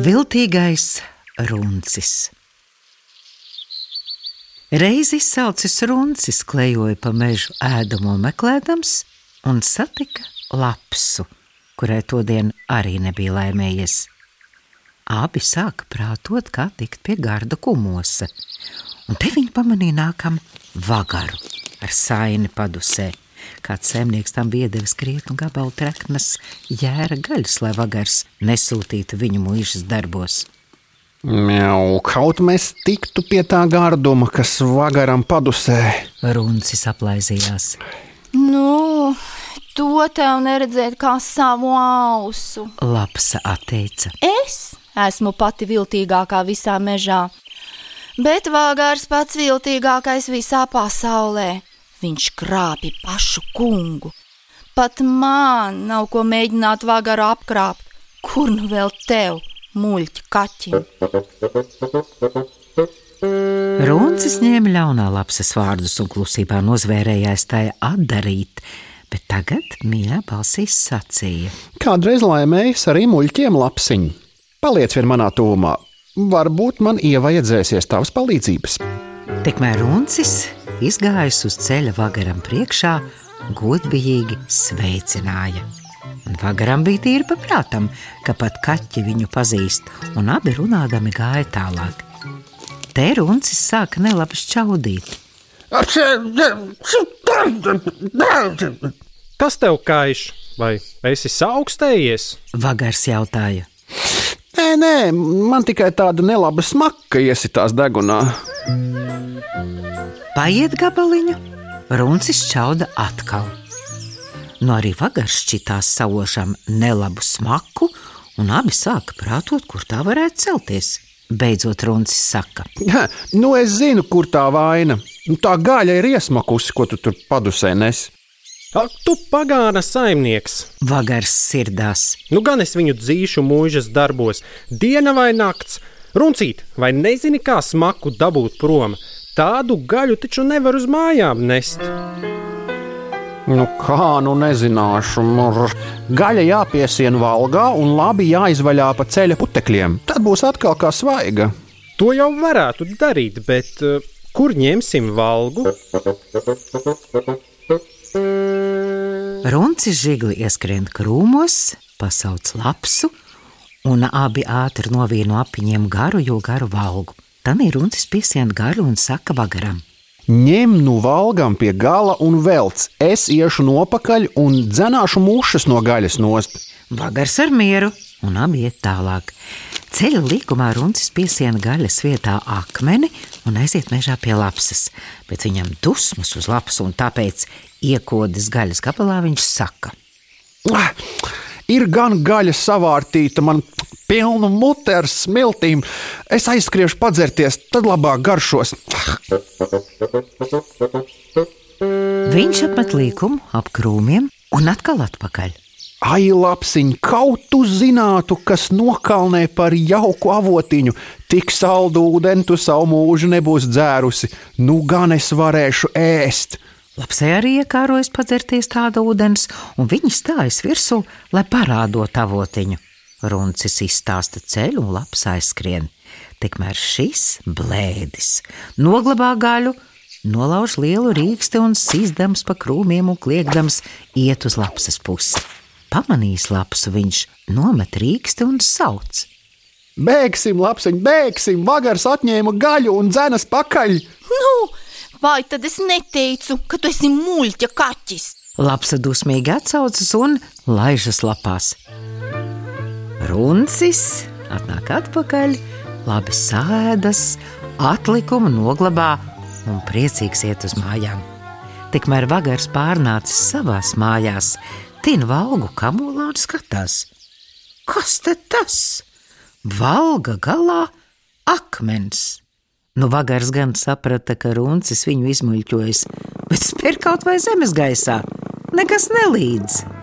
Viltīgais runcis. Reiz izsaucis runcis, klejoja pa mežu ēdamo meklēdams un satika lapsu, kurai todien arī nebija laimējies. Abi sāka prātot, kā tikt pie garda kumosa, un te viņi pamanīja nākam vagaru ar saini padusē. Kāds zemnieks tam bija devis krietnu gabalu treknas jēra gaļas, lai vagars nesūtītu viņu mūžas darbos. Jau, kaut mēs tiktu pie tā garduma, kas vagaram padusē. Runcis aplaizījās. Nu, to tev neredzēt kā savu ausu. Lapsa atteica. Es esmu pati viltīgākā visā mežā, bet vāgārs pats viltīgākais visā pasaulē. Viņš krāpja pašu kungu. Pat man nav ko mēģināt vāgaru apkrāpt. Kur nu vēl tev, muļķi kaķim? Runcis ņēma ļaunā lapsas vārdus un klusībā nozvērējās tajā atdarīt, bet tagad mīļā balsīs sacīja. Kādreiz laimējis arī muļķiem lapsiņu. Paliec vien manā tūmā. Varbūt man ievajadzēsies tavas palīdzības. Tikmēr Runcis, izgājis uz ceļa vagaram priekšā, godīgi sveicināja. Un vagaram bija tīri paprātam, ka pat kaķi viņu pazīst, un abi runādami gāja tālāk. Te Runcis sāka nelabi šķaudīt. Kas tev kaiš? Vai esi saaugstējies? Vagars jautāja. Nē, nē, man tikai tāda nelaba smaka iesitās degunā. Paiet gabaliņu, runcis čauda atkal. No arī vagars šķitās savošam nelabu smaku, un abi sāka prātot, kur tā varētu celties. Beidzot, runcis saka: Ha, nu, es zinu, kur tā vaina. Nu, Tā gaļa ir iesmakusi, ko tu tur padusē nes. Ak, tu pagāna saimnieks! Vagars sirdās. Nu gan es viņu dzīšu mūžas darbos, diena vai nakts. Runcīt, vai nezini, kā smaku dabūt prom? Tādu gaļu taču nevar uz mājām nest. Nu, kā nu nezināšu, mur. gaļa jāpiesien valgā un labi jāizvaļā pa ceļa putekļiem. Tad būs atkal kā svaiga. To jau varētu darīt, bet uh, kur ņemsim valgu? Runcis žigli ieskrien krūmos, pasauc lapsu, un abi ātri novīno apiņiem garu, jo garu valgu. Tad ir runcis piesien garu un saka vagaram. Ņem nu valgam pie gala un velc. Es iešu nopakaļ un dzenāšu mušas no gaļas nost. Vagars ar mieru, un abi iet tālāk. Ceļa līkumā runcis piesiena gaļas vietā akmeni un aiziet mežā pie lapsas, bet viņam dusmas uz lapas, un tāpēc iekodas gaļas gabalā viņš saka. Ah, Ir gan gaļa savārtīta, man pilna mute ar smiltīm. Es aizskriešu padzerties, tad labāk garšos. Viņš apmet līkumu ap krūmiem un atkal atpakaļ. Ai, lapsiņ, kaut tu zinātu, kas nokalnē par jauku avotiņu, tik saldu ūdeni tu savu mūžu nebūs dzērusi. Nu gan es varēšu ēst. Lapsē arī iekārojas padzerties tāda ūdens, un viņi stājas virsū, lai parādot avotiņu. Runcis izstāsta ceļu un lapas aizskrien. Tikmēr šis blēdis noglabā gaļu, nolauž lielu rīksti un sīzdams pa krūmiem un kliegdams iet uz lapsas pusi. Pamanījis lapsu, viņš nomet rīksti un sauc. Bēgsim, lapsiņ, bēgsim! Vagars atņēma gaļu un dzenas pakaļ! Nu, vai tad es neteicu, ka tu esi muļķa kaķis? Lapsa dusmīgi atsaucas un laižas lapās. Runcis atnāk atpakaļ, labi sēdas, atlikumu noglabā un priecīgs iet uz mājām. Tikmēr vagars pārnācis savās mājās, tin valgu kamolā un skatās. Kas tad tas? Valga galā akmens. Nu, vagars gan saprata, ka runcis viņu izmuļķojas, bet spēr kaut vai zemes gaisā. Nekas nelīdz.